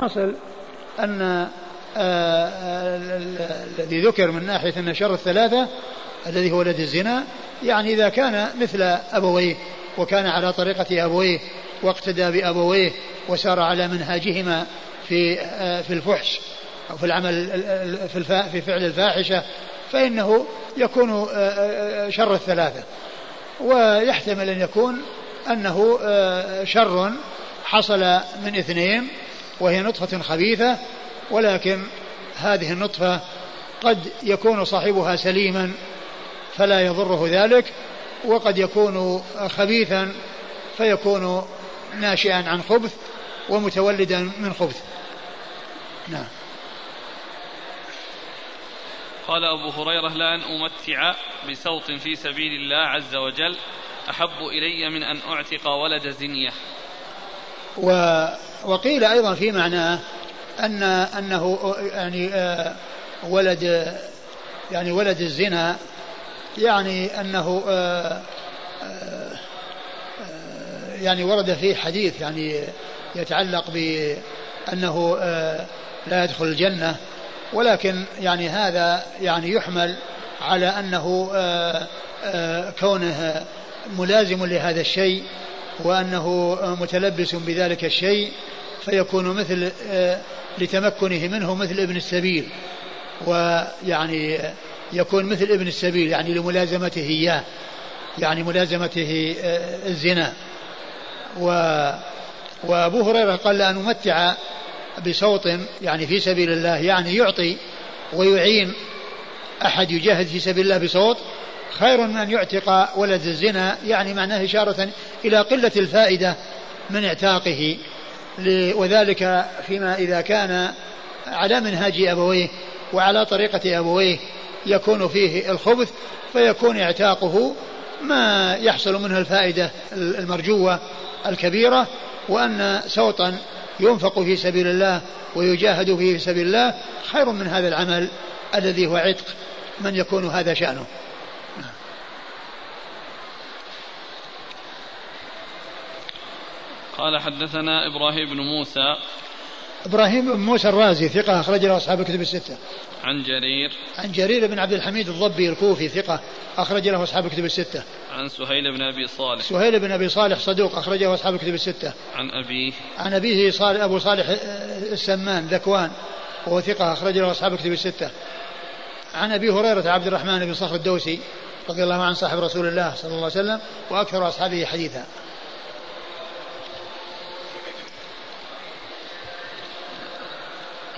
حصل أن آه، آه، الذي ذكر من ناحية أن شر الثلاثة الذي هو ولد الزنا يعني إذا كان مثل أبويه وكان على طريقة أبويه واقتدى بأبويه وسار على منهاجهما في آه، في الفحش أو في العمل في في فعل الفاحشة فإنه يكون شر الثلاثة. ويحتمل أن يكون أنه شر حصل من اثنين وهي نطفة خبيثة ولكن هذه النطفة قد يكون صاحبها سليما فلا يضره ذلك وقد يكون خبيثا فيكون ناشئا عن خبث ومتولدا من خبث. نعم. قال أبو هريرة لأن أمتع بسوط في سبيل الله عز وجل أحب إلي من أن أعتق ولد زنية. و وقيل أيضا في معناه أن أنه يعني آه، ولد يعني ولد الزنا يعني أنه آه، آه، يعني ورد فيه حديث يعني يتعلق بأنه لا يدخل الجنة ولكن يعني هذا يعني يحمل على أنه كونه ملازم لهذا الشيء وأنه متلبس بذلك الشيء فيكون مثل آه، لتمكنه منه مثل ابن السبيل. ويعني يكون مثل ابن السبيل يعني لملازمته إياه يعني ملازمته آه، الزنا. و وأبو هريرة قال لأن أمتع بصوت يعني في سبيل الله يعني يعطي ويعين أحد يجاهد في سبيل الله بصوت خير من أن يعتق ولد الزنا يعني معناه إشارة إلى قلة الفائدة من اعتاقه. وذلك فيما إذا كان على منهاج أبويه وعلى طريقة أبويه يكون فيه الخبث فيكون اعتاقه ما يحصل منه الفائدة المرجوة الكبيرة وأن سوطا ينفق في سبيل الله ويجاهد فيه في سبيل الله خير من هذا العمل الذي هو عتق من يكون هذا شأنه. قال حدثنا إبراهيم بن موسى إبراهيم بن موسى الرازي ثقة أخرج له أصحاب الكتب الستة. عن جرير عن جرير بن عبد الحميد الضبي الكوفي ثقة أخرج له أصحاب الكتب الستة. عن سهيل بن أبي صالح. سهيل بن أبي صالح صدوق أخرجه أصحاب الكتب الستة. عن أبيه. عن أبيه صالح أبو صالح السمان ذكوان وهو ثقة أخرج له أصحاب الكتب الستة. عن أبي هريرة عبد الرحمن بن صخر الدوسي رضي الله عنه صاحب رسول الله صلى الله عليه وسلم وأكثر أصحابه حديثا.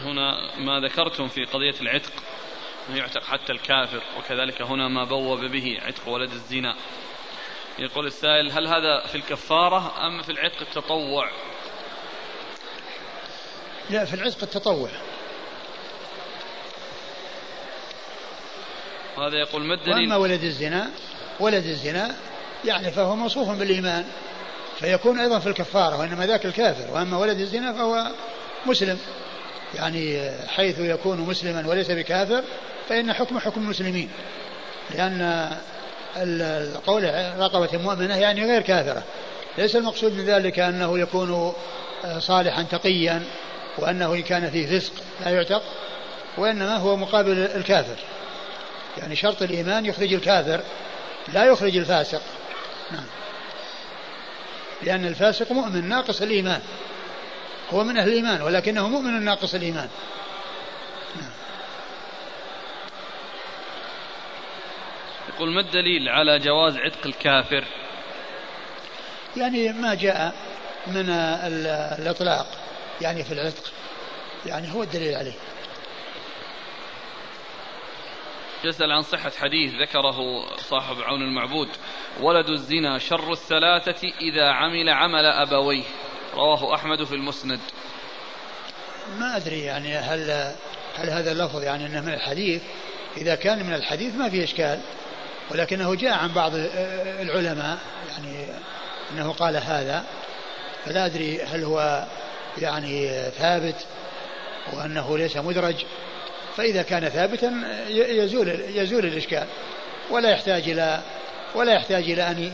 هنا ما ذكرتم في قضية العتق أنه يعتق حتى الكافر وكذلك هنا ما بوب به عتق ولد الزنا. يقول السائل هل هذا في الكفارة أم في العتق التطوع؟ لا في العتق التطوع. هذا يقول ما الدليل؟ وأما ولد الزنا ولد الزنا يعني فهو موصوف بالإيمان فيكون أيضا في الكفارة وإنما ذاك الكافر وأما ولد الزنا فهو مسلم. يعني حيث يكون مسلما وليس بكافر فإن حكم حكم المسلمين. لأن القول رقبة مؤمنة يعني غير كافرة. ليس المقصود من ذلك أنه يكون صالحا تقيا وأنه إن كان فيه فسق لا يعتق وإنما هو مقابل الكافر. يعني شرط الإيمان يخرج الكافر لا يخرج الفاسق. نعم. لأن الفاسق مؤمن ناقص الإيمان. هو من أهل الإيمان ولكنه مؤمن ناقص الإيمان. يقول ما الدليل على جواز عتق الكافر؟ يعني ما جاء من الإطلاق يعني في العتق يعني هو الدليل عليه. يسأل عن صحة حديث ذكره صاحب عون المعبود ولد الزنا شر الثلاثة إذا عمل عمل أبويه. رواه أحمد في المسند. ما أدري يعني هل هل هذا اللفظ يعني أنه من الحديث؟ إذا كان من الحديث ما في إشكال ولكنه جاء عن بعض العلماء يعني أنه قال هذا فلا أدري هل هو يعني ثابت وأنه ليس مدرج. فإذا كان ثابتا يزول يزول الإشكال ولا يحتاج إلى ولا يحتاج إلى أن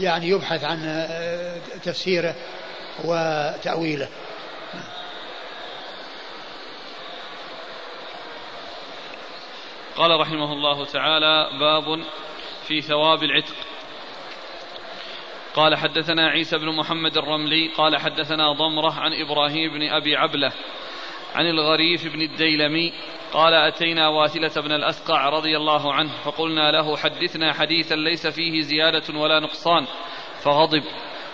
يعني يبحث عن تفسيره. وتأويله. قال رحمه الله تعالى باب في ثواب العتق. قال حدثنا عيسى بن محمد الرملي قال حدثنا ضمرة عن إبراهيم بن أبي عبلة عن الغريف بن الديلمي قال أتينا واثلة بن الأسقع رضي الله عنه فقلنا له حدثنا حديثا ليس فيه زيادة ولا نقصان فغضب.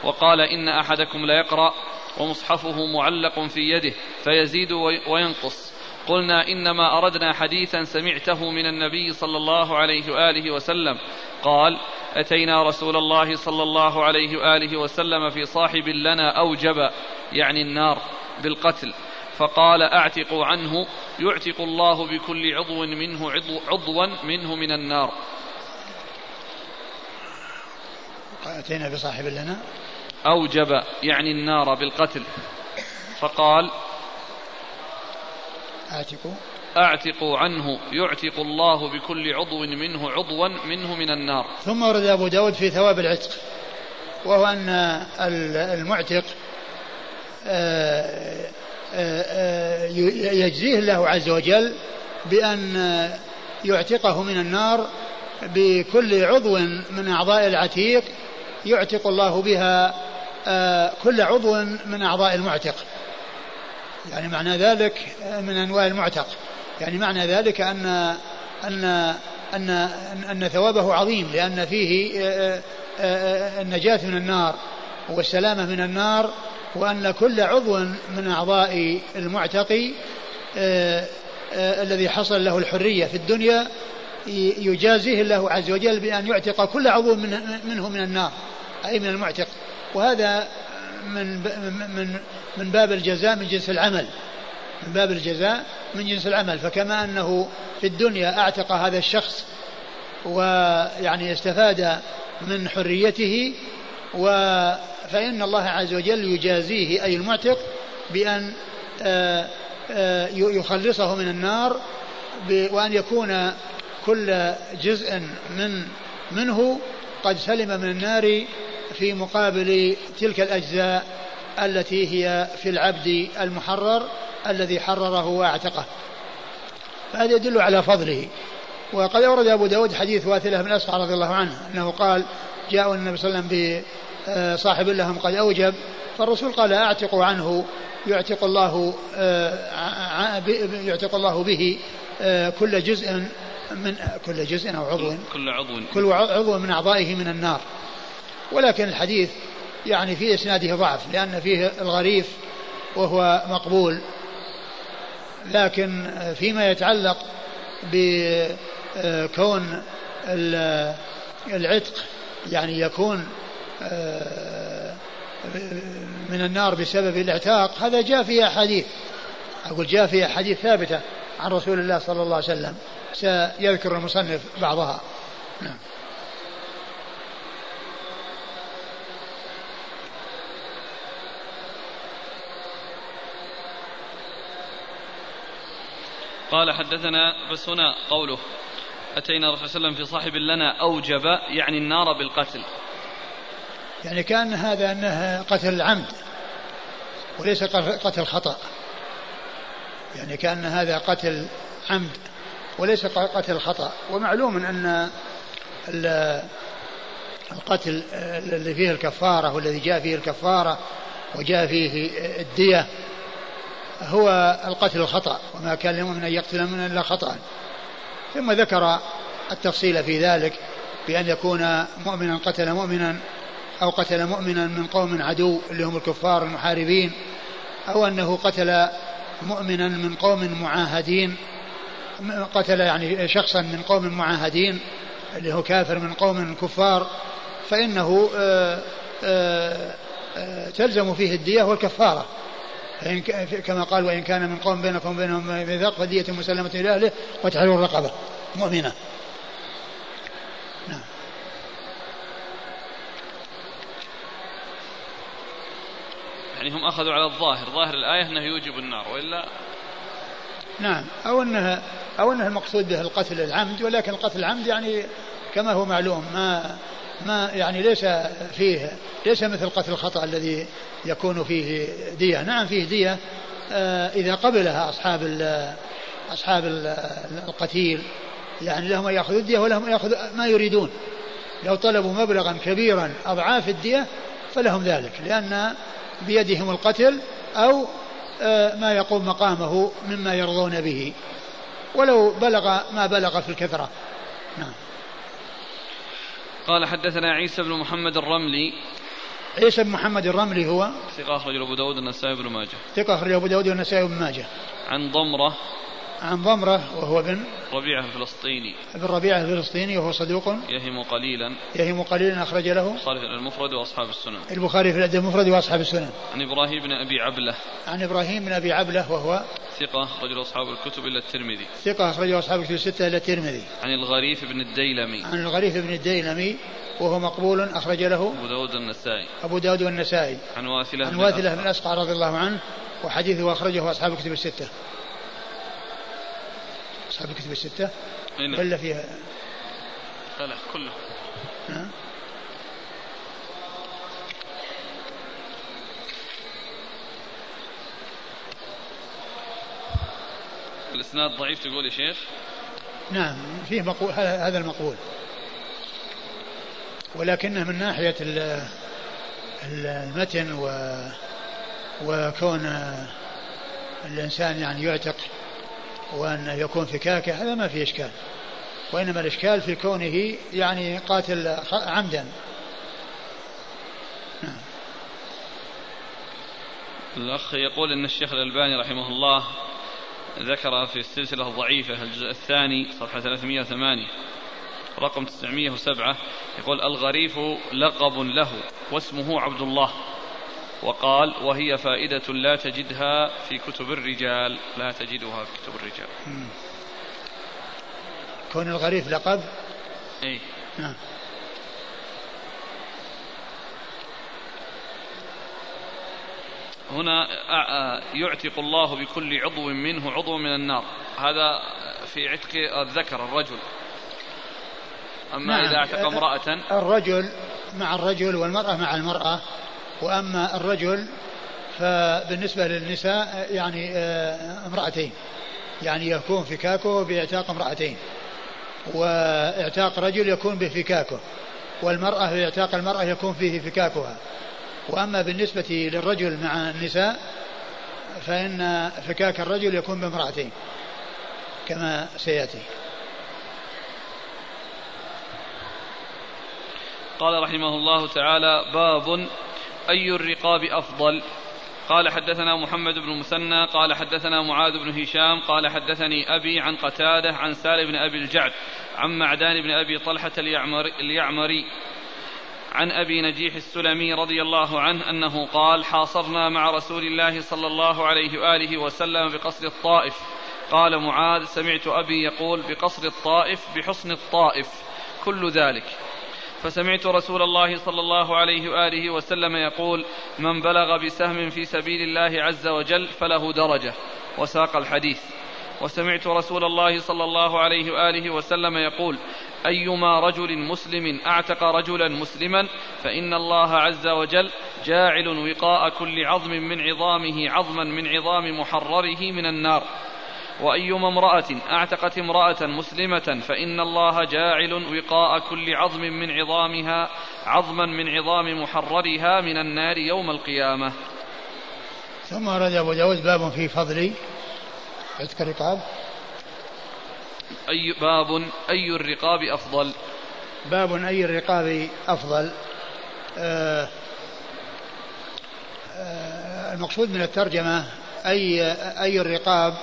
وقال إن أحدكم ليقرا ومصحفه معلق في يده فيزيد وينقص. قلنا إنما أردنا حديثا سمعته من النبي صلى الله عليه وآله وسلم. قال أتينا رسول الله صلى الله عليه وآله وسلم في صاحب لنا أوجب يعني النار بالقتل. فقال اعتقوا عنه يعتق الله بكل عضو منه عضو عضوا منه من النار. أتينا بصاحب لنا؟ أوجب يعني النار بالقتل. فقال أعتقوا. أعتقوا عنه يعتق الله بكل عضو منه عضوا منه من النار. ثم ورد أبو داود في ثواب العتق وهو أن المعتق آه، آه، آه، يجزيه الله عز وجل بأن يعتقه من النار بكل عضو من أعضاء العتيق يعتق الله بها كل عضو من أعضاء المعتق. يعني معنى ذلك من أنواع المعتق. يعني معنى ذلك أن أن أن أن ثوابه عظيم لأن فيه النجاة من النار والسلامة من النار وأن كل عضو من أعضاء المعتق الذي حصل له الحرية في الدنيا يجازيه الله عز وجل بأن يعتق كل عضو منه من النار أي من المعتق. وهذا من من من باب الجزاء من جنس العمل. من باب الجزاء من جنس العمل. فكما أنه في الدنيا أعتق هذا الشخص ويعني استفاد من حريته و فإن الله عز وجل يجازيه أي المعتق بأن آه، آه، يخلصه من النار وأن يكون كل جزء من منه قد سلم من النار في مقابل تلك الأجزاء التي هي في العبد المحرر الذي حرره واعتقه. هذا يدل على فضله. وقد أورد أبو داود حديث واثلة بن أسقع رضي الله عنه أنه قال جاء النبي صلى الله عليه وسلم بصاحب لهم قد أوجب فالرسول قال أعتقوا عنه يعتق الله آه، يعتق الله به آه، كل جزء من كل جزء أو عضو. كل عضو. كل عضو من أعضائه من النار. ولكن الحديث يعني في إسناده ضعف لأن فيه الغريف وهو مقبول. لكن فيما يتعلق بكون العتق يعني يكون من النار بسبب الاعتاق هذا جاء في أحاديث. أقول جاء في أحاديث ثابتة. عن رسول الله صلى الله عليه وسلم. سيذكر المصنف بعضها. نعم. قال حدثنا بس هنا قوله أتينا الرسول صلى الله عليه وسلم في صاحب لنا أوجب يعني النار بالقتل. يعني كان هذا أنه قتل العمد وليس قتل خطأ. يعني كأن هذا قتل عمد وليس قتل خطأ. ومعلوم أن القتل الذي فيه الكفارة والذي جاء فيه الكفارة وجاء فيه الدية هو القتل الخطأ وما كان لمؤمن أن يقتل من إلا خطأ. ثم ذكر التفصيل في ذلك بأن يكون مؤمنا قتل مؤمنا أو قتل مؤمنا من قوم عدو اللي هم الكفار المحاربين أو أنه قتل مؤمنا من قوم معاهدين قتل يعني شخصا من قوم معاهدين اللي هو كافر من قوم كفار فإنه آآ آآ آآ تلزم فيه الدية والكفارة. فإن كما قال وإن كان من قوم بينكم وبينهم ميثاق فدية مسلمة إلى أهله وتحرير الرقبة مؤمنة. يعني هم أخذوا على الظاهر. ظاهر الآية أنه يوجب النار وإلا نعم. أو أنها أو أنه المقصود به القتل العمد ولكن القتل العمد يعني كما هو معلوم ما ما يعني ليس فيه ليس مثل قتل الخطأ الذي يكون فيه دية. نعم فيه دية آه، إذا قبلها أصحاب أصحاب القتيل. يعني لهم يأخذوا الدية ولهم يأخذوا ما يريدون. لو طلبوا مبلغا كبيرا أضعاف الدية فلهم ذلك لأن بيدهم القتل أو آه، ما يقوم مقامه مما يرضون به. ولو بلغ ما بلغ في الكثرة. نعم. قال حدثنا عيسى بن محمد الرملي. عيسى بن محمد الرملي هو؟ ثقة أخرج أبو داود النسائي بن ماجه. ثقة أخرج أبو داود والنسائي بن ماجه. عن ضمرة عن ضمرة وهو بن ربيعة الفلسطيني ابن ربيعة الفلسطيني وهو صدوق يهم قليلا. يهم قليلا أخرج له البخاري في المفرد وأصحاب السنن. البخاري في الأدب المفرد وأصحاب السنن. عن إبراهيم بن أبي عبلة. عن إبراهيم بن أبي عبلة وهو ثقة رجل أصحاب الكتب إلا الترمذي. ثقة أخرجه أصحاب الكتب الستة إلا الترمذي. عن الغريف بن الديلمي. عن الغريف بن الديلمي وهو مقبول أخرج له أبو داود النسائي. أبو داود والنسائي. عن واثلة عن واثلة بن أسقع رضي الله عنه وحديثه أخرجه أصحاب الكتب الستة. أصحاب الكتب الستة. أين؟ ولا فيها؟ لا لا كله نعم الإسناد ضعيف تقول يا شيخ؟ نعم فيه مقول هذا المقول. ولكنه من ناحية ال- ال- المتن و وكون الإنسان يعني يعتق وأن يكون فكاكة هذا ما في إشكال. وإنما الإشكال في كونه يعني قاتل عمدا. الأخ يقول أن الشيخ الألباني رحمه الله ذكر في السلسلة الضعيفة الجزء الثاني صفحة 308 رقم 907 يقول الغريف لقب له واسمه عبد الله. وقال وهي فائدة لا تجدها في كتب الرجال لا تجدها في كتب الرجال. كون الغريف لقب؟ أي نعم. هنا أع- يعتق الله بكل عضو منه عضو من النار. هذا في عتق الذكر الرجل. أما نعم. إذا اعتق امرأة. الرجل مع الرجل والمرأة مع المرأة. وأما الرجل فبالنسبة للنساء يعني آه، امرأتين. يعني يكون فكاكه بإعتاق امرأتين. وإعتاق رجل يكون بفكاكه. والمرأة باعتاق المرأة يكون فيه فكاكها. وأما بالنسبة للرجل مع النساء فإن فكاك الرجل يكون بامرأتين كما سيأتي. قال رحمه الله تعالى باب أي الرقاب أفضل؟ قال حدثنا محمد بن مسنى قال حدثنا معاذ بن هشام قال حدثني أبي عن قتادة عن سالم بن أبي الجعد عن معدان بن أبي طلحة اليعمر اليعمري عن أبي نجيح السلمي رضي الله عنه أنه قال حاصرنا مع رسول الله صلى الله عليه وآله وسلم بقصر الطائف قال معاذ سمعت أبي يقول بقصر الطائف بحصن الطائف كل ذلك فسمعت رسول الله صلى الله عليه وآله وسلم يقول من بلغ بسهم في سبيل الله عز وجل فله درجة. وساق الحديث. وسمعت رسول الله صلى الله عليه وآله وسلم يقول أيما رجل مسلم أعتق رجلا مسلما فإن الله عز وجل جاعل وقاء كل عظم من عظامه عظما من عظام محرره من النار. وأيما امرأة أعتقت امرأة مسلمة فإن الله جاعل وقاء كل عظم من عظامها عظما من عظام محررها من النار يوم القيامة. ثم ورد أبو داود باب في فضل. عتق الرقاب. أي باب أي الرقاب أفضل؟ باب أي الرقاب أفضل؟ آه آه المقصود من الترجمة أي أي الرقاب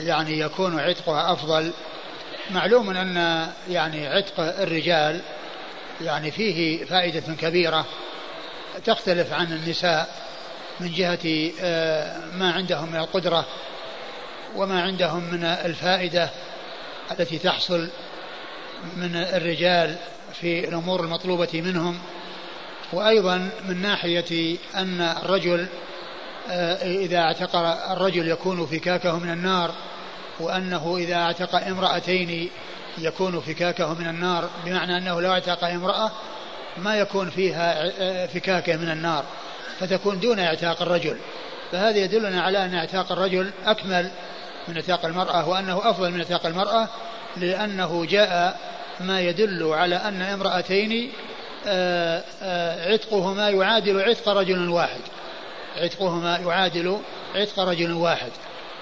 يعني يكون عتقها أفضل. معلوم أن يعني عتق الرجال يعني فيه فائدة كبيرة تختلف عن النساء من جهة آه، ما عندهم من القدرة وما عندهم من الفائدة التي تحصل من الرجال في الأمور المطلوبة منهم. وأيضا من ناحية أن الرجل إذا اعتق الرجل يكون فكاكه من النار وأنه إذا اعتق امرأتين يكون فكاكه من النار بمعنى أنه لو اعتق امرأة ما يكون فيها آه، فكاكة من النار فتكون دون اعتاق الرجل. فهذا يدلنا على أن اعتاق الرجل أكمل من اعتاق المرأة وأنه أفضل من اعتاق المرأة لأنه جاء ما يدل على أن امرأتين آه، آه، عتقهما يعادل عتق رجل واحد. عتقهما يعادل عتق رجل واحد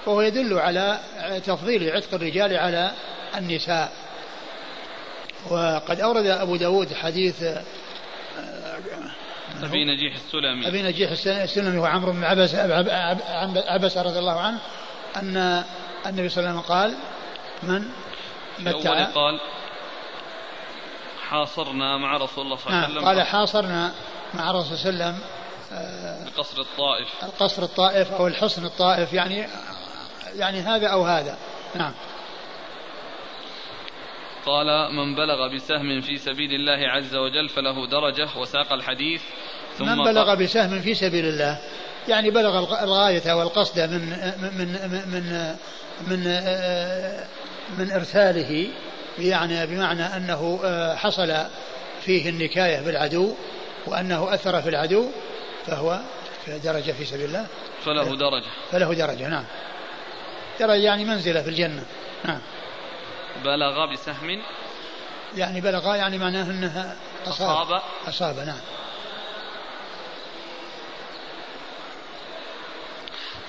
وهو يدل على تفضيل عتق الرجال على النساء. وقد أورد أبو داود حديث آه، أبي نجيح السلمي. أبي نجيح السلمي وعمرو بن عبس عبس رضي الله عنه أن النبي صلى الله عليه وسلم قال من متع قال حاصرنا مع رسول الله صلى الله عليه وسلم. قال حاصرنا مع الرسول صلى الله عليه وسلم. بقصر الطائف. القصر الطائف أو الحصن الطائف يعني يعني هذا أو هذا. نعم. قال من بلغ بسهم في سبيل الله عز وجل فله درجة وساق الحديث ثم من بلغ بسهم في سبيل الله يعني بلغ الغاية والقصد من من من من من, من إرساله يعني بمعنى أنه حصل فيه النكاية بالعدو وأنه أثر في العدو فهو درجة في سبيل الله. فله درجة. فله درجة نعم. درجة يعني منزلة في الجنة نعم. بلغ بسهم. يعني بلغ يعني معناه إنها أصاب. أصاب. نعم.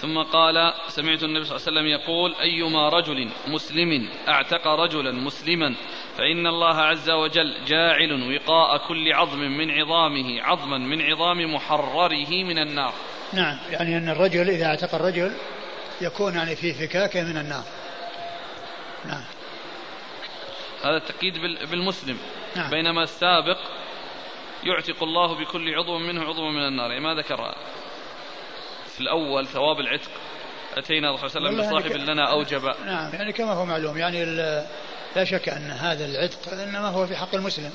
ثم قال سمعت النبي صلى الله عليه وسلم يقول أيما رجل مسلم أعتق رجلا مسلما فإن الله عز وجل جاعل وقاء كل عظم من عظامه عظما من عظام محرره من النار. نعم يعني أن الرجل إذا أعتق الرجل يكون يعني في فكاكة من النار. نعم. هذا التقييد بالمسلم. نعم. بينما السابق يعتق الله بكل عضو منه عضو من النار. ما ذكر في الأول ثواب العتق. أتينا الله عليه وسلم بصاحب يعني لنا أوجب نعم يعني كما هو معلوم يعني لا شك أن هذا العتق إنما هو في حق المسلم.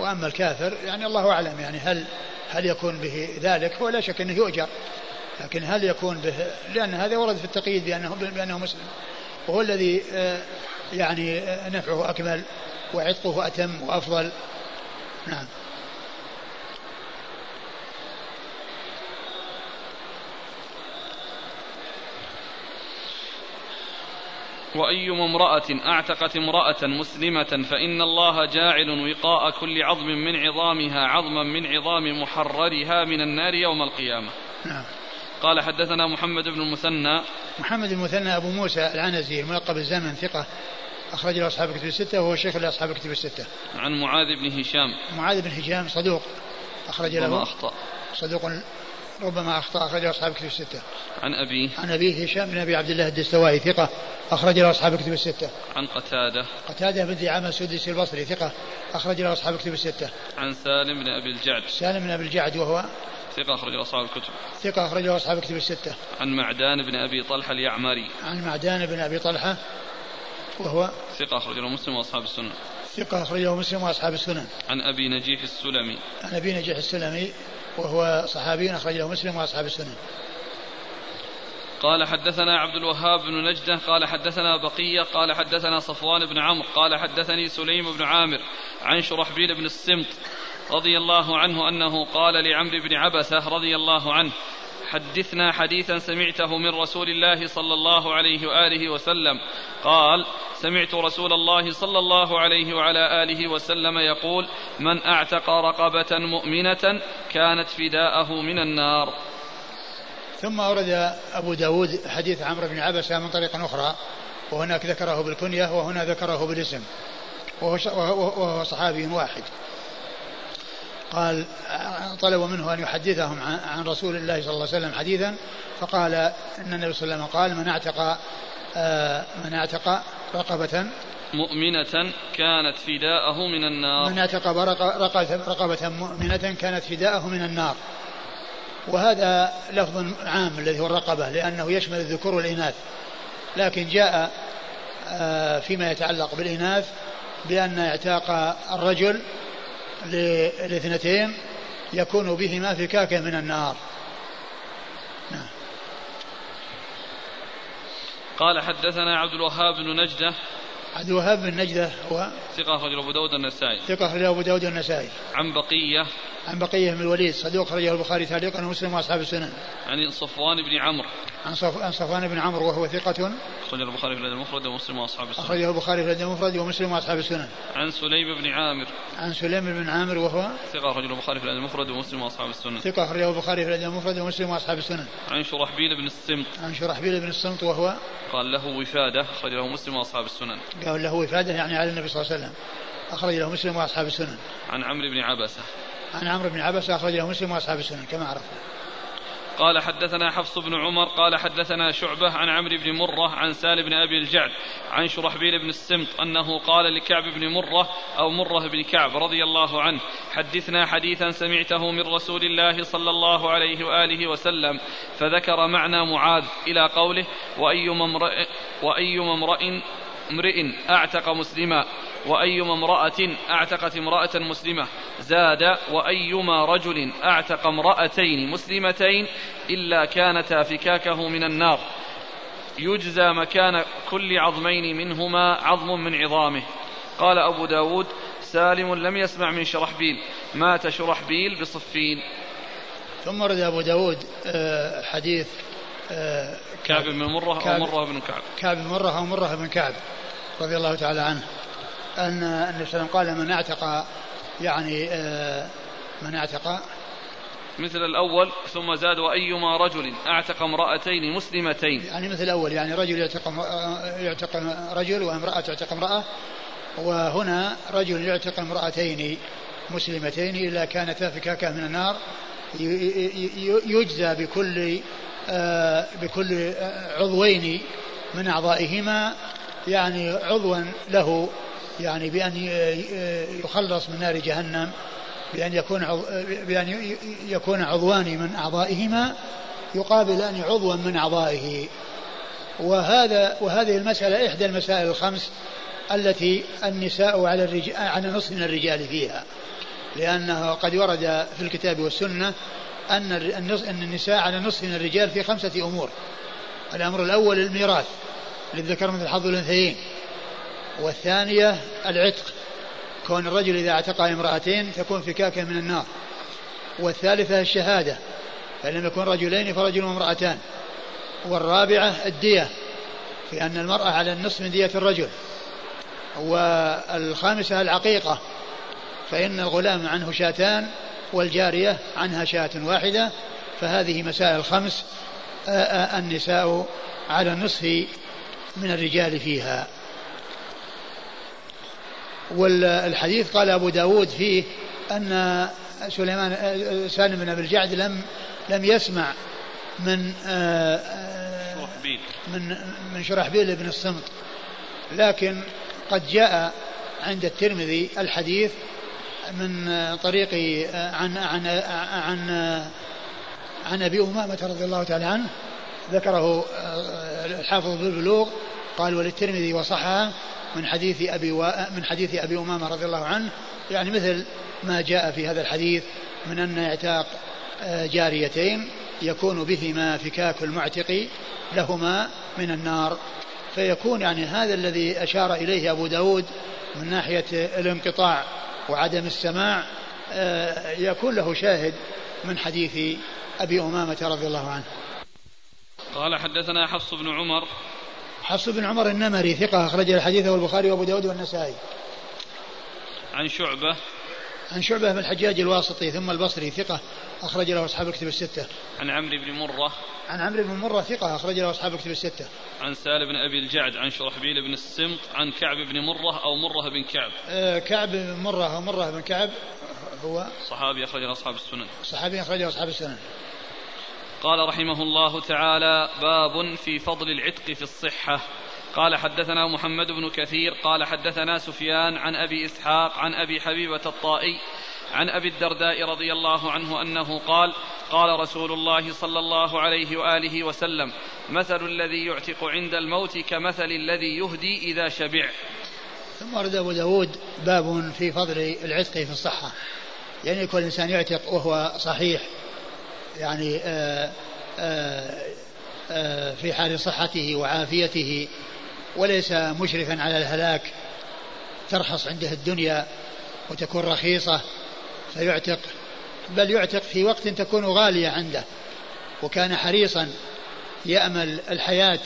وأما الكافر يعني الله أعلم يعني هل هل يكون به ذلك؟ هو لا شك أنه يؤجر. لكن هل يكون به؟ لأن هذا ورد في التقييد بأنه بأنه مسلم. وهو الذي آه، يعني آه، نفعه أكمل وعتقه أتم وأفضل. نعم. وأيما امرأة أعتقت امرأة مسلمة فإن الله جاعل وقاء كل عظم من عظامها عظما من عظام محررها من النار يوم القيامة نعم. قال حدثنا محمد بن المثنى محمد المثنى أبو موسى العنزي الملقب الزمن ثقة أخرج له أصحاب الكتب الستة وهو شيخ لأصحاب الكتب الستة. عن معاذ بن هشام. معاذ بن هشام صدوق أخرج له. أخطأ. صدوق ربما أخطأ أخرج له أصحاب الكتب الستة. عن أبيه. عن أبيه هشام بن أبي عبد الله الدستوائي ثقة أخرج له أصحاب الكتب الستة. عن قتادة. قتادة بن دعامة السدسي البصري ثقة أخرج له أصحاب الكتب الستة. عن سالم بن أبي الجعد. سالم بن أبي الجعد وهو ثقة أخرج له أصحاب الكتب. ثقة أخرج له أصحاب الكتب الستة. عن معدان بن أبي طلحة اليعمري. عن معدان بن أبي طلحة وهو ثقة أخرج له مسلم وأصحاب السنن. ثقة أخرجه مسلم وأصحاب السنن. عن أبي نجيح السلمي. عن أبي نجيح السلمي وهو صحابي أخرجه مسلم وأصحاب السنن. قال حدثنا عبد الوهاب بن نجدة قال حدثنا بقية قال حدثنا صفوان بن عمرو قال حدثني سليم بن عامر عن شرحبيل بن السمط رضي الله عنه أنه قال لعمرو بن عبسة رضي الله عنه حدثنا حديثا سمعته من رسول الله صلى الله عليه وآله وسلم. قال سمعت رسول الله صلى الله عليه وعلى آله وسلم يقول من أعتق رقبة مؤمنة كانت فداءه من النار. ثم أورد أبو داود حديث عمرو بن عبسة من طريق أخرى وهناك ذكره بالكنية وهنا ذكره بالاسم وهو صحابي واحد. قال طلبوا منه أن يحدثهم عن رسول الله صلى الله عليه وسلم حديثا فقال إن النبي صلى الله عليه وسلم قال من اعتق آه، من اعتق رقبة مؤمنة كانت فداءه من النار. من اعتق رقبة مؤمنة كانت فداءه من النار. وهذا لفظ عام الذي هو الرقبة لأنه يشمل الذكور والإناث. لكن جاء آه، فيما يتعلق بالإناث بأن اعتاق الرجل للاثنتين يكون بهما فكاك من النار. نعم. قال حدثنا عبد الوهاب بن نجدة عبد الوهاب بن نجدة هو ثقة أخرجه أبو داود النسائي. ثقة أخرجه أبو داود النسائي. عن بقية. عن بقية بن الوليد صدوق أخرجه البخاري تعليقا ومسلم وأصحاب السنن. عن صفوان بن عمرو. عن, صف... عن صفوان بن عمرو وهو ثقة. أخرجه البخاري في الأدب المفرد ومسلم وأصحاب السنن. أخرجه البخاري في الأدب المفرد ومسلم وأصحاب السنن. عن سليم بن عامر. عن سليم بن عامر وهو ثقة أخرجه البخاري في الأدب المفرد ومسلم وأصحاب السنن. ثقة أخرجه البخاري في الأدب المفرد ومسلم وأصحاب السنن. عن شرحبيل بن السمط. عن شرحبيل بن الصمت وهو قال له وفادة أخرجه مسلم وأصحاب السنن. قال له وفادة يعني على النبي صلى الله عليه وسلم. أخرج له مسلم وأصحاب السنن. عن عمرو بن عبسة. عن عمرو بن عبسة أخرج له مسلم وأصحاب السنن كما عرفنا. قال حدثنا حفص بن عمر قال حدثنا شعبة عن عمرو بن مرة عن سال بن أبي الجعد عن شرحبيل بن السمط أنه قال لكعب بن مرة أو مرة بن كعب رضي الله عنه حدثنا حديثا سمعته من رسول الله صلى الله عليه وآله وسلم فذكر معنى معاذ إلى قوله وأيما امرئ, وأيما امرئ امرئ أعتق مسلما وأيما امرأة أعتقت امرأة مسلمة زاد وأيما رجل أعتق امرأتين مسلمتين إلا كانتا فكاكه من النار. يجزى مكان كل عظمين منهما عظم من عظامه. قال أبو داود سالم لم يسمع من شرحبيل مات شرحبيل بصفين. ثم ورد أبو داود آه، حديث كعب بن مرة أو مرة بن كعب. كعب بن مرة أو مرة بن كعب رضي الله تعالى عنه. أن النبي صلى الله عليه وسلم قال من اعتق يعني آه، من اعتق. مثل الأول ثم زاد وأيما رجل أعتق امرأتين مسلمتين. يعني مثل الأول يعني رجل يعتق يعتق رجل وامرأة تعتق امرأة وهنا رجل يعتق امرأتين مسلمتين إلا كانتا فكاكة من النار يجزى بكل آه، بكل عضوين من أعضائهما يعني عضوا له يعني بأن يخلص من نار جهنم بأن يكون بأن يكون عضوان من أعضائهما يقابل أن عضوا من أعضائه. وهذا وهذه المسألة إحدى المسائل الخمس التي النساء على الرجال على نصف من الرجال فيها لأنه قد ورد في الكتاب والسنة أن أن النساء على نصف من الرجال في خمسة أمور. الأمر الأول الميراث للذكر مثل حظ الأنثيين. والثانية العتق كون الرجل إذا اعتق امرأتين تكون فكاكة من النار. والثالثة الشهادة فإن لم يكن رجلين فرجل وامرأتان. والرابعة الدية في أن المرأة على النصف من دية الرجل. والخامسة العقيقة فإن الغلام عنه شاتان والجارية عنها شاة واحدة فهذه مسائل خمس النساء على النصف من الرجال فيها. والحديث قال أبو داود فيه أن سليمان سالم بن أبي الجعد لم لم يسمع من من من شرحبيل بن الصمت. لكن قد جاء عند الترمذي الحديث من طريق عن عن عن عن أبي أمامة رضي الله تعالى عنه ذكره الحافظ بالبلوغ قال وللترمذي وصححه من حديث أبي و... من حديث أبي أمامة رضي الله عنه يعني مثل ما جاء في هذا الحديث من أن اعتاق آه، جاريتين يكون بهما فكاك المعتق لهما من النار. فيكون يعني هذا الذي أشار إليه أبو داود من ناحية الانقطاع. وعدم السماع آه، يكون له شاهد من حديث أبي أمامة رضي الله عنه. قال حدثنا حفص بن عمر. حفص بن عمر النمري ثقة أخرج الحديث البخاري وأبو داود والنسائي. عن شعبة عن شعبة بن الحجاج الواسطي ثم البصري ثقة أخرج له أصحاب الكتب الستة. عن عمرو بن مرة. عن عمرو بن مرة ثقة أخرج له أصحاب الكتب الستة. عن سال بن أبي الجعد عن شرحبيل بن السمط عن كعب بن مرة أو مرة بن كعب. آه كعب بن مرة أو مرة بن كعب هو صحابي أخرج أصحاب السنن. صحابي أخرج أصحاب السنن. قال رحمه الله تعالى باب في فضل العتق في الصحة قال حدثنا محمد بن كثير قال حدثنا سفيان عن أبي إسحاق عن أبي حبيبة الطائي عن أبي الدرداء رضي الله عنه أنه قال قال رسول الله صلى الله عليه وآله وسلم مثل الذي يعتق عند الموت كمثل الذي يهدي إذا شبع. ثم ورد أبو داود باب في فضل العتق في الصحة. يعني كل إنسان يعتق وهو صحيح يعني آآ آآ آآ في حال صحته وعافيته. وليس مشرفا على الهلاك ترخص عنده الدنيا وتكون رخيصة فيعتق بل يعتق في وقت تكون غالية عنده وكان حريصا يأمل الحياة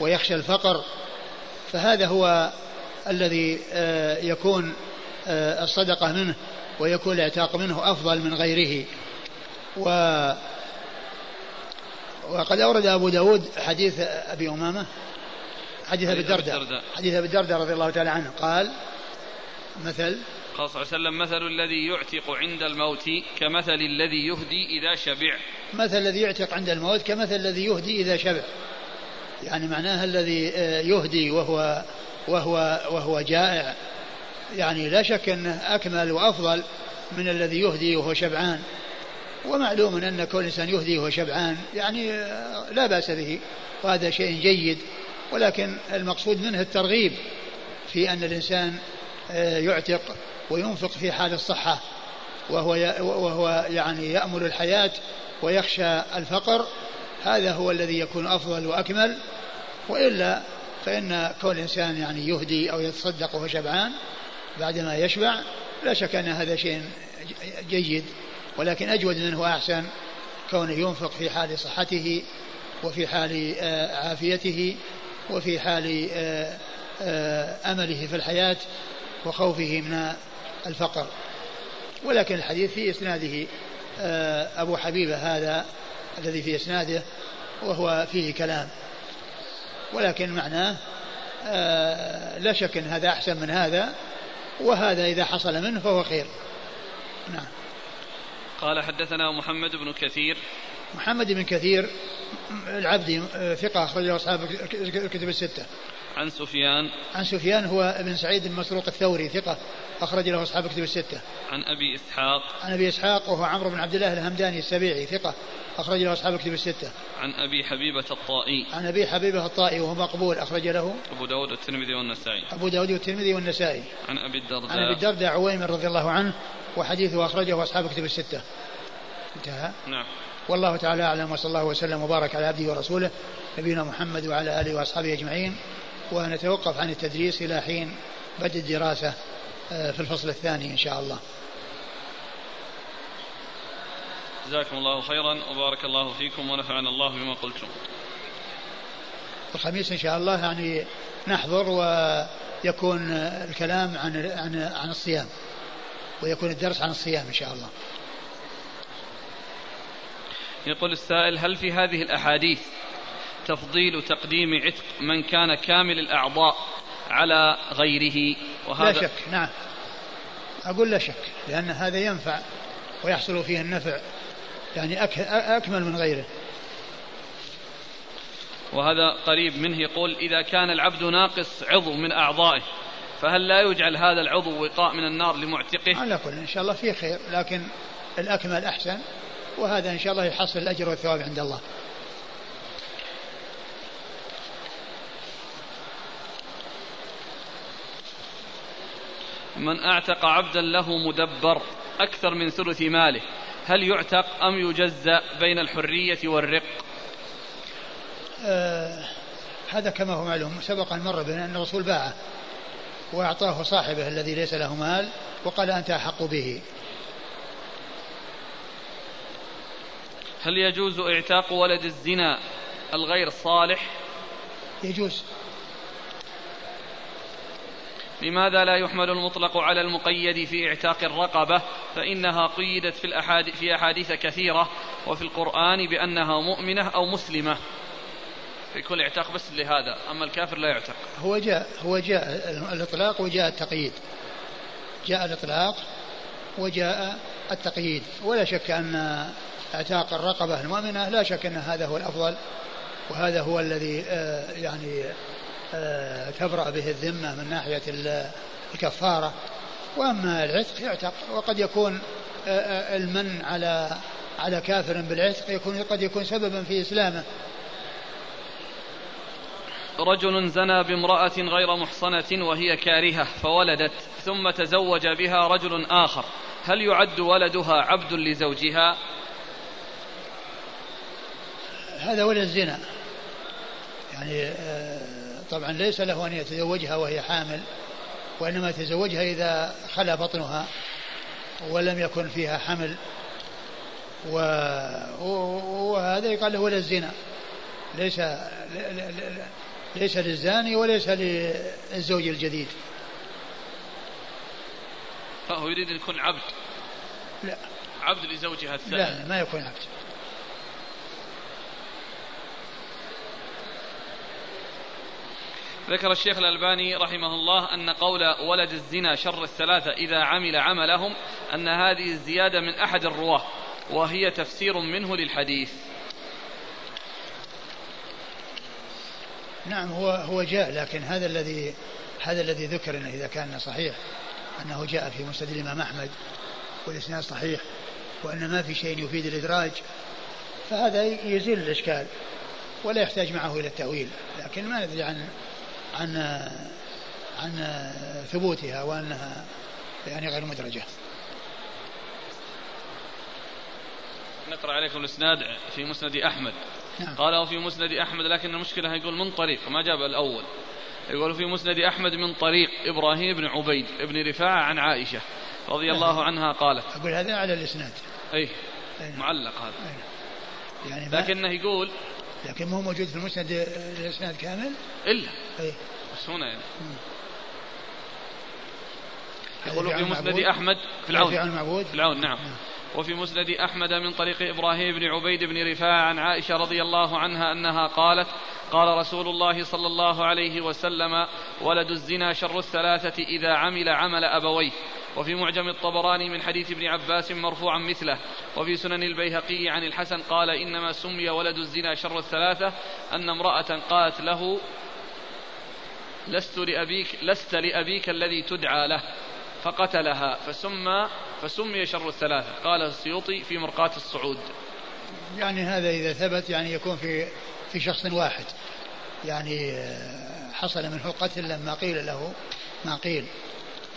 ويخشى الفقر فهذا هو الذي آه، يكون آه، الصدقة منه ويكون الإعتاق منه أفضل من غيره. و وقد أورد أبو داود حديث أبي أمامة حديث أبي الدرداء. حديث أبي الدرداء رضي الله تعالى عنه. قال مثل قال صلى الله عليه وسلم مثل الذي يعتق عند الموت كمثل الذي يهدي إذا شبع. مثل الذي يعتق عند الموت كمثل الذي يهدي إذا شبع. يعني معناها الذي آه، يهدي وهو وهو وهو جائع. يعني لا شك أنه أكمل وأفضل من الذي يهدي وهو شبعان. ومعلوم أن كل إنسان يهدي وهو شبعان. يعني آه، لا بأس به. وهذا شيء جيد. ولكن المقصود منه الترغيب في أن الإنسان آه، يعتق وينفق في حال الصحة وهو وهو يعني يأمل الحياة ويخشى الفقر. هذا هو الذي يكون أفضل وأكمل. وإلا فإن كون الإنسان يعني يهدي أو يتصدق وهو شبعان بعدما يشبع لا شك أن هذا شيء جيد. ولكن أجود منه واحسن كونه ينفق في حال صحته وفي حال آه، عافيته. وفي حال آه، آه، أمله في الحياة وخوفه من الفقر. ولكن الحديث في إسناده أبو حبيبة هذا الذي في إسناده وهو فيه كلام. ولكن معناه لا شك إن هذا أحسن من هذا وهذا إذا حصل منه فهو خير. نعم. قال حدثنا محمد بن كثير محمد بن كثير العبدي ثقة أخرجه أصحاب الكتب الستة. عن سفيان. عن سفيان هو ابن سعيد بن مسروق الثوري ثقة أخرج له أصحاب الكتب الستة. عن أبي إسحاق. عن أبي إسحاق وهو عمرو بن عبد الله الهمداني السبيعي ثقة أخرج له أصحاب الكتب الستة. عن أبي حبيبة الطائي. عن أبي حبيبة الطائي وهو مقبول أخرج له. أبو داود والترمذي والنسائي. أبو داود والترمذي والنسائي. عن أبي الدرداء. عن أبي الدرداء عويمر رضي الله عنه وحديثه أخرجه أصحاب الكتب الستة. انتهى. نعم. والله تعالى أعلم وصلى الله وسلم وبارك على عبده ورسوله نبينا محمد وعلى آله وأصحابه أجمعين. ونتوقف عن التدريس إلى حين بدء الدراسة آه، في الفصل الثاني إن شاء الله. جزاكم الله خيرا وبارك الله فيكم ونفعنا الله بما قلتم. الخميس إن شاء الله يعني نحضر ويكون الكلام عن عن عن الصيام ويكون الدرس عن الصيام إن شاء الله. يقول السائل هل في هذه الأحاديث تفضيل تقديم عتق من كان كامل الأعضاء على غيره؟ وهذا لا شك نعم. أقول لا شك لأن هذا ينفع ويحصل فيه النفع يعني أكمل من غيره. وهذا قريب منه يقول إذا كان العبد ناقص عضو من أعضائه فهل لا يجعل هذا العضو وقاء من النار لمعتقه؟ على كل إن شاء الله فيه خير لكن الأكمل أحسن. وهذا إن شاء الله يحصل الأجر والثواب عند الله. من أعتق عبدا له مدبر أكثر من ثلث ماله هل يعتق أم يجزأ بين الحرية والرق؟ آه هذا كما هو معلوم سبق أن مر بنا أن الرسول باعه وأعطاه صاحبه الذي ليس له مال وقال أنت أحق به. هل يجوز اعتاق ولد الزنا الغير صالح؟ يجوز. لماذا لا يحمل المطلق على المقيد في اعتاق الرقبة؟ فإنها قيدت في, الأحاديث في أحاديث كثيرة وفي القرآن بأنها مؤمنة أو مسلمة. يكون الاعتاق بس لهذا أما الكافر لا يعتق. هو جاء هو جاء الإطلاق وجاء التقييد. جاء الإطلاق وجاء التقييد. ولا شك أن إعتاق الرقبة المؤمنة لا شك أن هذا هو الأفضل وهذا هو الذي آه، يعني آه، تبرأ به الذمة من ناحية الكفارة. وأما العتق يعتق وقد يكون آه، المن على على كافر بالعتق يكون قد يكون سببا في إسلامه. رجل زنى بامرأة غير محصنة وهي كارهة فولدت ثم تزوج بها رجل آخر. هل يعد ولدها عبد لزوجها؟ هذا ولد زنا يعني طبعا ليس له أن يتزوجها وهي حامل وإنما يتزوجها إذا خلا بطنها ولم يكن فيها حمل. و... وهذا يقال له ولد الزنا. ليس ليس للزاني وليس للزوج الجديد. فهو يريد أن يكون عبد. لا. عبد لزوجها الثاني. لا ما يكون عبد. ذكر الشيخ الألباني رحمه الله أن قول ولد الزنا شر الثلاثة إذا عمل عملهم أن هذه الزيادة من أحد الرواة وهي تفسير منه للحديث. نعم هو هو جاء لكن هذا الذي هذا الذي ذكر إنه إذا كان صحيح أنه جاء في مسند الإمام أحمد والإسناد صحيح وان ما في شيء يفيد الإدراج فهذا يزيل الإشكال ولا يحتاج معه إلى التأويل لكن ما ندري عن عن عن ثبوتها وأنها يعني غير مدرجة. نقرأ عليكم الإسناد في مسند أحمد نعم. قال وفي مسند أحمد لكن المشكلة يقول من طريق ما جاب الأول يقول في مسند أحمد من طريق إبراهيم بن عبيد بن رفاعة عن عائشة رضي الله نعم. عنها قالت أقول هذا على الإسناد اي نعم. معلق هذا أي. يعني لكنه يقول لكن مو موجود في المسند الإسناد كامل؟ إلا. اي بس هنا يعني. يقول في مسند احمد في العون. في العون نعم, نعم. وفي مسند أحمد من طريق إبراهيم بن عبيد بن رفاعة عن عائشة رضي الله عنها أنها قالت قال رسول الله صلى الله عليه وسلم ولد الزنا شر الثلاثة إذا عمل عمل أبويه. وفي معجم الطبراني من حديث ابن عباس مرفوعا مثله وفي سنن البيهقي عن الحسن قال إنما سمي ولد الزنا شر الثلاثة أن امرأة قالت له لست لأبيك لست لأبيك الذي تدعى له فقتلها فسمى فسمي شر الثلاثة. قال السيوطي في مرقاة الصعود. يعني هذا إذا ثبت يعني يكون في في شخص واحد. يعني آه، حصل منه القتل لما قيل له ما قيل.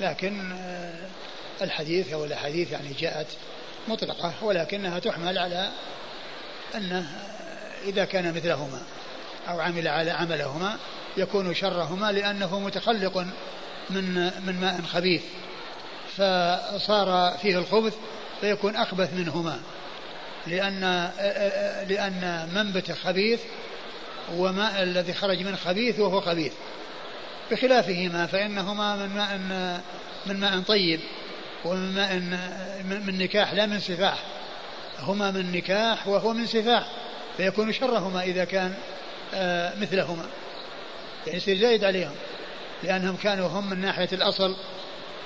لكن آه، الحديث أو الأحاديث يعني جاءت مطلقة ولكنها تحمل على أنه آه، إذا كان مثلهما أو عمل على عملهما يكون شرهما لأنه متخلق من من ماء خبيث فصار فيه الخبث فيكون أخبث منهما لأن لأن منبت خبيث وماء الذي خرج من خبيث وهو خبيث. بخلافهما فإنهما من ماء من ماء طيب ومن ماء من نكاح لا من سفاح. هما من نكاح وهو من سفاح فيكون شرهما إذا كان آه، مثلهما. يعني يصير زايد عليهم لأنهم كانوا هم من ناحية الأصل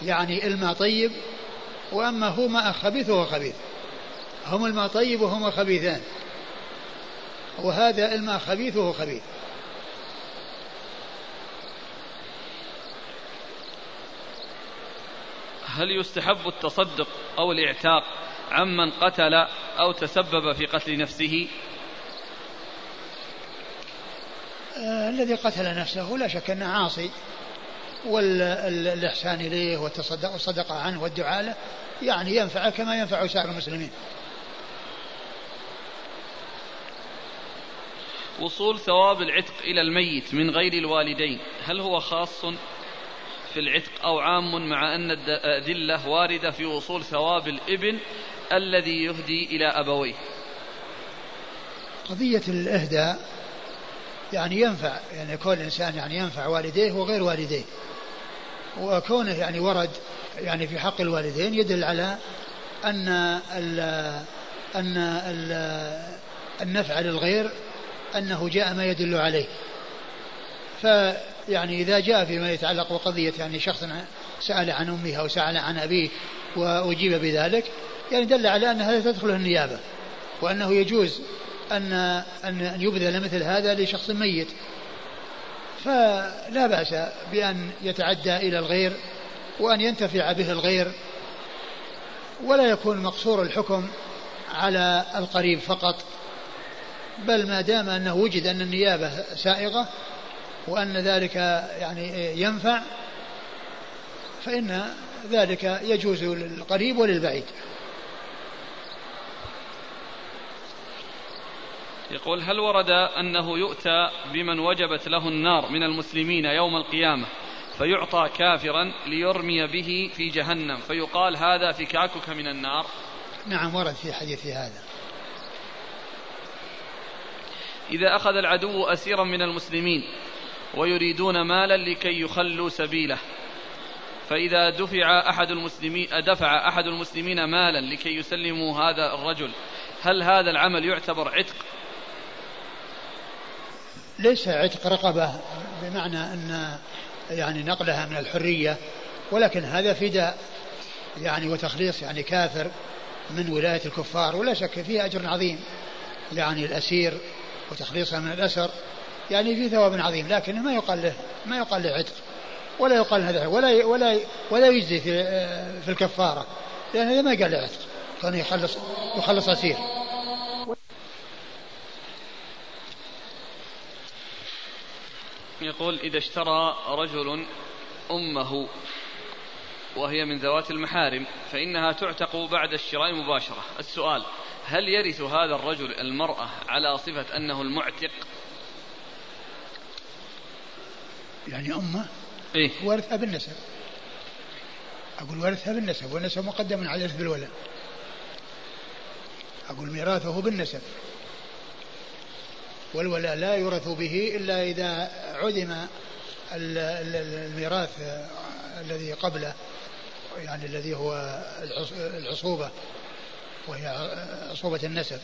يعني الماء طيب وأما هو ماء خبيث وهو خبيث. هم الماء طيب وهما خبيثان. وهذا الماء خبيث وهو خبيث. هل يستحب التصدق أو الإعتاق عمن قتل أو تسبب في قتل نفسه؟ آه الذي قتل نفسه لا شك أنه عاصي والإحسان إليه والتصدق والصدقة عنه والدعاء له يعني ينفع كما ينفع سائر المسلمين. وصول ثواب العتق إلى الميت من غير الوالدين هل هو خاص؟ في العتق أو عام مع أن الأدلة واردة في وصول ثواب الإبن الذي يهدي إلى أبويه. قضية الإهداء يعني ينفع يعني كل إنسان يعني ينفع والديه وغير والديه. وكونه يعني ورد يعني في حق الوالدين يدل على أن ال أن ال النفع للغير أنه جاء ما يدل عليه. فيعني إذا جاء فيما يتعلق بقضية يعني شخص سأل عن أمه أو سأل عن أبيه وأجيب بذلك يعني دل على أن هذا تدخله النيابة وأنه يجوز أن أن يبذل مثل هذا لشخص ميت. فلا بأس بأن يتعدى إلى الغير وأن ينتفع به الغير ولا يكون مقصور الحكم على القريب فقط بل ما دام أنه وجد أن النيابة سائغة وأن ذلك يعني ينفع فإن ذلك يجوز للقريب وللبعيد. يقول هل ورد أنه يؤتى بمن وجبت له النار من المسلمين يوم القيامة فيعطى كافرا ليرمي به في جهنم؟ فيقال هذا فكاكك من النار. نعم ورد في حديث هذا. إذا أخذ العدو أسيرا من المسلمين ويريدون مالا لكي يخلوا سبيله فإذا دفع أحد المسلمين دفع أحد المسلمين مالا لكي يسلموا هذا الرجل هل هذا العمل يعتبر عتق؟ ليس عتق رقبة بمعنى أن يعني نقلها من الحرية ولكن هذا فداء يعني وتخليص يعني كافر من ولاية الكفار ولا شك فيه أجر عظيم يعني الأسير وتخليصها من الأسر يعني في ثواب عظيم لكنه ما يقال له ما يقال له عتق ولا يقال هذا ولا ولا ولا يجزي في في الكفارة لأن هذا ما قال له عتق كان يخلص يخلص أسير. يقول إذا اشترى رجل أمه وهي من ذوات المحارم فإنها تعتق بعد الشراء مباشرة. السؤال هل يرث هذا الرجل المرأة على صفة أنه المعتق؟ يعني أمة. إيه؟ ورثها بالنسب أقول ورثها بالنسب والنسب مقدم على الإرث بالولد. أقول ميراثه بالنسب. والولاء لا يورث به إلا إذا عدم الميراث الذي قبله يعني الذي هو العصوبة وهي عصوبة النسب.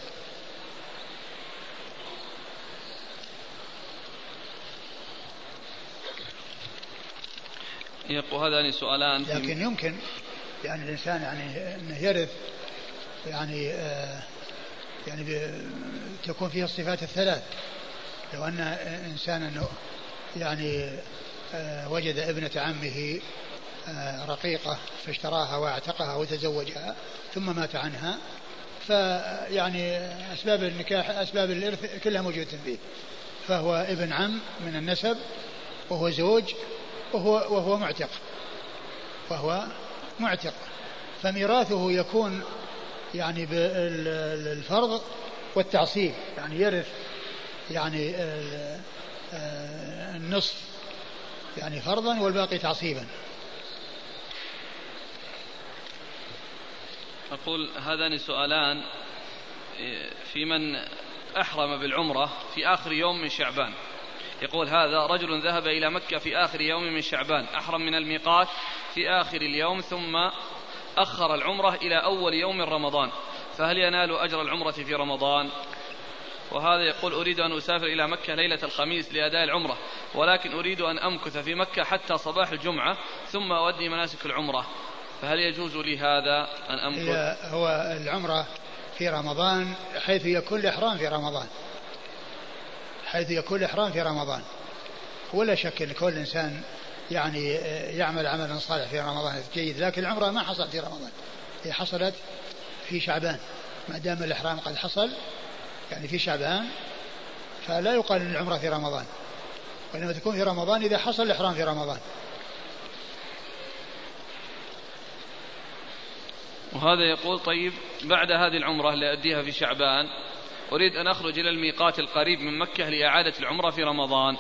يقول هذان سؤالان لكن يمكن يعني الإنسان يعني أنه يرث يعني آه يعني تكون فيه الصفات الثلاث. لو أن إنسانا يعني آه وجد ابنة عمه آه رقيقة فاشتراها واعتقها وتزوجها ثم مات عنها فيعني أسباب النكاح أسباب الإرث كلها موجودة فيه. فهو ابن عم من النسب وهو زوج وهو وهو معتق. وهو معتق. فميراثه يكون يعني بالفرض والتعصيب يعني يرث يعني النصف يعني فرضا والباقي تعصيبا. أقول هذان سؤالان في من أحرم بالعمرة في آخر يوم من شعبان. يقول هذا رجل ذهب إلى مكة في آخر يوم من شعبان أحرم من الميقات في آخر اليوم ثم أخر العمرة إلى أول يوم من رمضان. فهل ينال أجر العمرة في رمضان؟ وهذا يقول أريد أن أسافر إلى مكة ليلة الخميس لأداء العمرة ولكن أريد أن أمكث في مكة حتى صباح الجمعة ثم أودي مناسك العمرة. فهل يجوز لي هذا أن أمكث؟ هو العمرة في رمضان حيث يكون الإحرام في رمضان. حيث يكون الإحرام في رمضان. ولا شك أن كل إنسان يعني يعمل عملا صالح في رمضان جيد لكن العمرة ما حصلت في رمضان. هي حصلت في شعبان. ما دام الإحرام قد حصل يعني في شعبان فلا يقال العمرة في رمضان. وإنما تكون في رمضان إذا حصل الإحرام في رمضان. وهذا يقول طيب بعد هذه العمرة اللي أديها في شعبان أريد أن أخرج إلى الميقات القريب من مكة لإعادة العمرة في رمضان.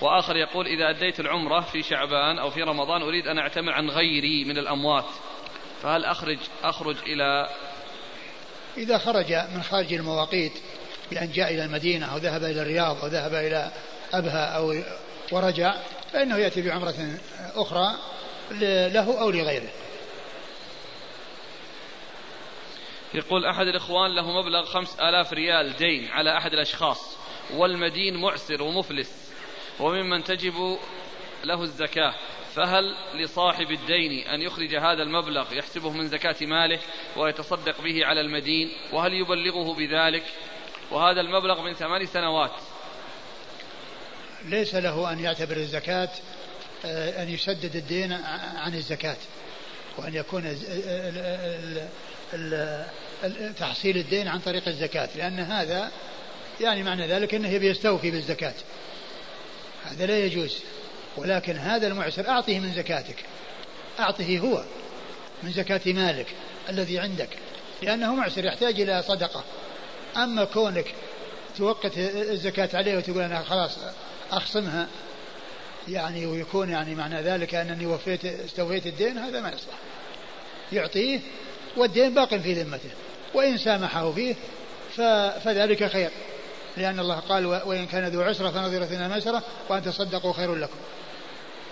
وآخر يقول إذا أديت العمرة في شعبان أو في رمضان أريد أن أعتمر عن غيري من الأموات. فهل أخرج أخرج إلى إذا خرج من خارج المواقيت بأن جاء إلى المدينة أو ذهب إلى الرياض أو ذهب إلى أبها أو ورجع فإنه يأتي بعمرة أخرى له أو لغيره. يقول أحد الإخوان له مبلغ خمس آلاف ريال دين على أحد الأشخاص والمدين معسر ومفلس وممن تجب له الزكاة. فهل لصاحب الدين أن يخرج هذا المبلغ يحسبه من زكاة ماله ويتصدق به على المدين؟ وهل يبلغه بذلك؟ وهذا المبلغ من ثمان سنوات. ليس له أن يعتبر الزكاة آه، أن يسدد الدين عن الزكاة وأن يكون تحصيل الدين عن طريق الزكاة لأن هذا يعني معنى ذلك أنه يبي يستوفي بالزكاة. هذا لا يجوز. ولكن هذا المعسر أعطه من زكاتك. أعطه هو من زكاة مالك الذي عندك لأنه معسر يحتاج إلى صدقة. أما كونك توقت الزكاة عليه وتقول أنا خلاص أخصمها يعني ويكون يعني معنى ذلك أنني وفيت استوفيت الدين هذا ما يصلح. يعطيه والدين باق في ذمته وإن سامحه فيه فذلك خير. لأن الله قال وإن كان ذو عسرة فنظرة إلى ميسرة وأن تصدقوا خير لكم.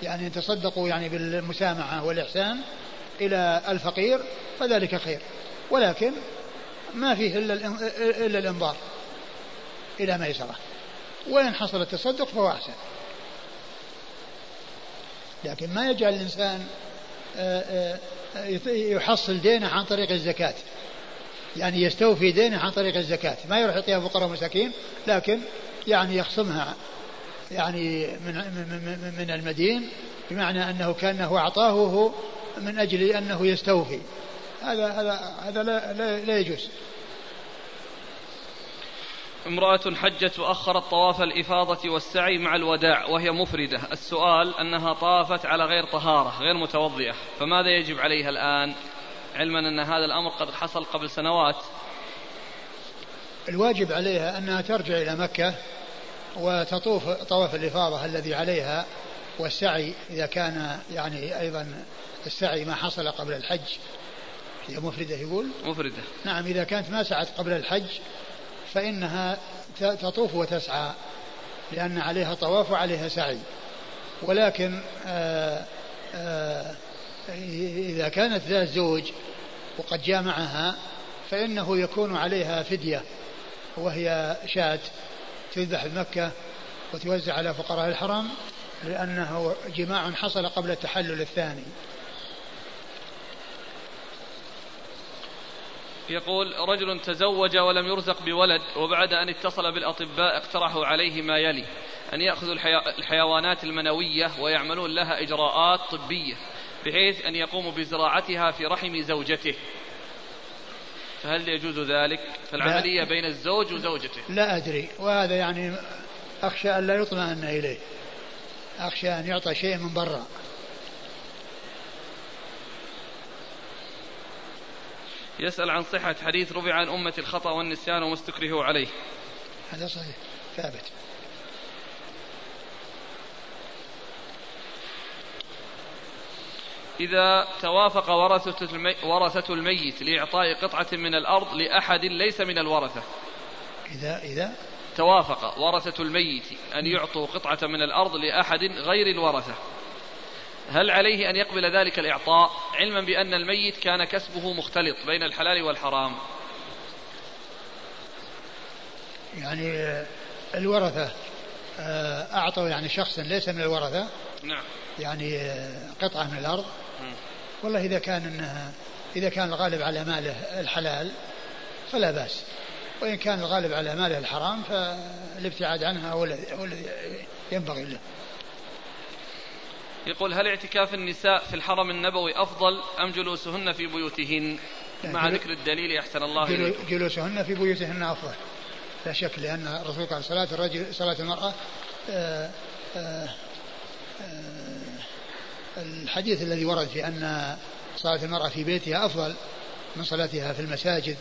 يعني أن تصدقوا يعني بالمسامحة والإحسان إلى الفقير فذلك خير. ولكن ما فيه إلا إلا الإنظار إلى ميسرة. وإن حصل التصدق فهو أحسن. لكن ما يجعل الإنسان آه، آه، يحصل دينه عن طريق الزكاة. يعني يستوفي دينه عن طريق الزكاة. ما يروح يعطيها فقراء ومساكين لكن يعني يخصمها. يعني من من المدين بمعنى أنه كأنه أعطاه من أجل أنه يستوفي. هذا هذا هذا لا, لا, لا يجوز. امرأة حجت وأخرت طواف الإفاضة والسعي مع الوداع وهي مفردة. السؤال أنها طافت على غير طهارة غير متوضئة فماذا يجب عليها الآن؟ علما أن هذا الأمر قد حصل قبل سنوات. الواجب عليها أنها ترجع إلى مكة وتطوف طواف الإفاضة الذي عليها والسعي إذا كان يعني أيضا السعي ما حصل قبل الحج. هي مفردة يقول؟ مفردة. نعم إذا كانت ما سعت قبل الحج فإنها تطوف وتسعى لأن عليها طواف وعليها سعي. ولكن آآ آآ إذا كانت ذات زوج وقد جامعها فإنه يكون عليها فدية وهي شاة تذبح بمكة وتوزع على فقراء الحرم لأنه جماع حصل قبل التحلل الثاني. يقول رجل تزوج ولم يرزق بولد وبعد أن اتصل بالأطباء اقترحوا عليه ما يلي أن يأخذوا الحيوانات المنوية ويعملون لها إجراءات طبية بحيث أن يقوموا بزراعتها في رحم زوجته. فهل يجوز ذلك؟ فالعملية بين الزوج وزوجته. لا أدري وهذا يعني أخشى أن لا يطمئن إليه. أخشى أن يعطى شيء من برا. يسأل عن صحة حديث رفع عن أمة الخطأ والنسيان وما استكرهوا عليه. هذا صحيح. ثابت. إذا توافق ورثة, المي ورثة الميت لإعطاء قطعة من الأرض لأحد ليس من الورثة. إذا إذا؟ توافق ورثة الميت أن يعطوا قطعة من الأرض لأحد غير الورثة. هل عليه أن يقبل ذلك الإعطاء علما بأن الميت كان كسبه مختلط بين الحلال والحرام؟ يعني الورثة آه، أعطوا يعني شخصا ليس من الورثة. نعم. يعني آه، قطعة من الأرض. والله إذا كان إنها إذا كان الغالب على ماله الحلال فلا بأس. وإن كان الغالب على ماله الحرام فالابتعاد عنها هو الذي ينبغي له. يقول هل اعتكاف النساء في الحرم النبوي أفضل أم جلوسهن في بيوتهن؟ مع ذكر الدليل أحسن الله جلوسهن في بيوتهن أفضل. لا شك لأن الرسول قال صلاة الرجل صلاة المرأة آآ آآ آآ الحديث الذي ورد في أن صلاة المرأة في بيتها أفضل من صلاتها في المساجد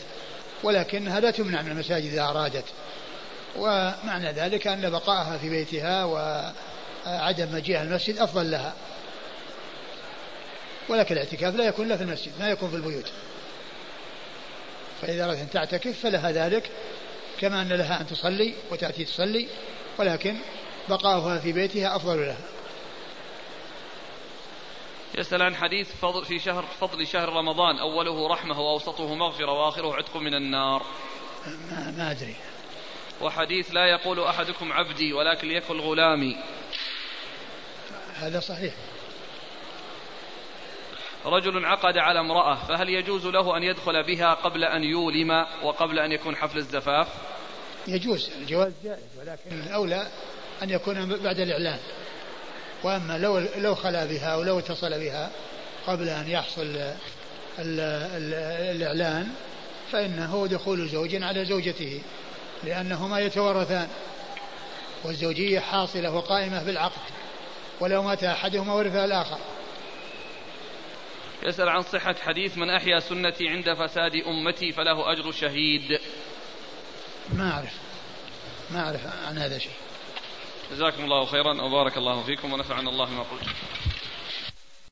ولكنها لا تمنع من المساجد إذا أرادت. ومعنى ذلك أن بقائها في بيتها وعدم مجيئها المسجد أفضل لها. ولكن الاعتكاف لا يكون لا في المسجد ما يكون في البيوت. فإذا أردت أن تعتكف فلها ذلك كما أن لها أن تصلي وتأتي تصلي ولكن بقاؤها في بيتها أفضل لها. يسأل عن حديث فضل في شهر فضل شهر رمضان أوله رحمة وأوسطه مغفرة وآخره عتق من النار. ما, ما أدري. وحديث لا يقول أحدكم عبدي ولكن ليقل غلامي. هذا صحيح. رجل عقد على امرأة فهل يجوز له أن يدخل بها قبل أن يولم وقبل أن يكون حفل الزفاف؟ يجوز الجواز جائز ولكن الأولى أن يكون بعد الإعلان. وأما لو لو خلا بها أو لو اتصل بها قبل أن يحصل ال ال الإعلان فإنه دخول زوج على زوجته لأنهما يتورثان والزوجية حاصلة وقائمة بالعقد. ولو مات أحدهما ورثها الآخر. يسأل عن صحة حديث من أحيا سنتي عند فساد أمتي فله أجر شهيد. ما أعرف. ما أعرف عن هذا شيء. جزاكم الله خيرا وبارك الله فيكم ونفعنا الله ما قلت.